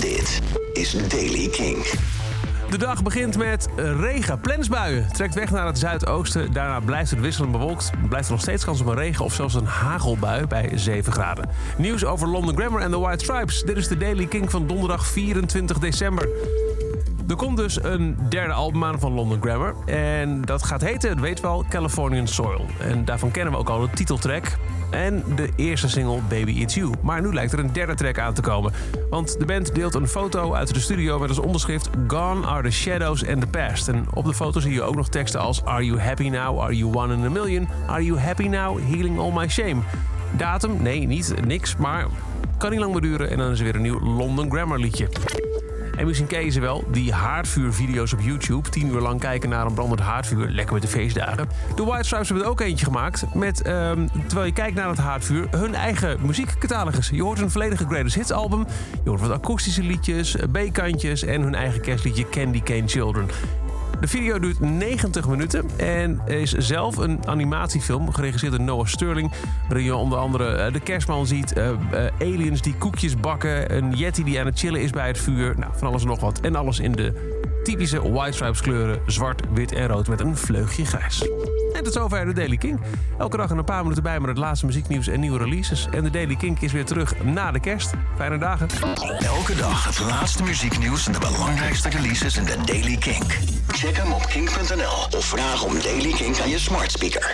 Dit is Daily King. De dag begint met regen. Plensbuien trekt weg naar het zuidoosten. Daarna blijft het wisselend bewolkt. Blijft er nog steeds kans op een regen of zelfs een hagelbui bij 7 graden. Nieuws over London Grammar en de White Stripes. Dit is de Daily King van donderdag 24 december. Er komt dus een derde album aan van London Grammar. En dat gaat heten, het weet wel, Californian Soil. En daarvan kennen we ook al de titeltrack. En de eerste single Baby It's You. Maar nu lijkt er een derde track aan te komen. Want de band deelt een foto uit de studio met als onderschrift Gone are the shadows and the past. En op de foto zie je ook nog teksten als Are you happy now? Are you one in a million? Are you happy now? Healing all my shame. Datum? Nee, niet niks, maar kan niet lang meer duren en dan is er weer een nieuw London Grammar liedje. En misschien ken je ze wel, die haardvuurvideo's op YouTube. 10 uur lang kijken naar een brandend haardvuur. Lekker met de feestdagen. De White Stripes hebben er ook eentje gemaakt. Met, ehm, terwijl je kijkt naar het haardvuur, hun eigen muziekcatalogus. Je hoort een volledige Greatest Hits album. Je hoort wat akoestische liedjes, B-kantjes en hun eigen kerstliedje Candy Cane Children. De video duurt 90 minuten en is zelf een animatiefilm geregisseerd door Noah Sterling. Waarin je onder andere eh, de kerstman ziet, eh, eh, aliens die koekjes bakken, een yeti die aan het chillen is bij het vuur. Nou, van alles en nog wat. En alles in de typische White Stripes kleuren, zwart, wit en rood met een vleugje grijs. En tot zover de Daily King. Elke dag een paar minuten bij met het laatste muzieknieuws en nieuwe releases. En de Daily King is weer terug na de kerst. Fijne dagen. Elke dag het laatste muzieknieuws en de belangrijkste releases in de Daily King. Check hem op king.nl of vraag om Daily King aan je smart speaker.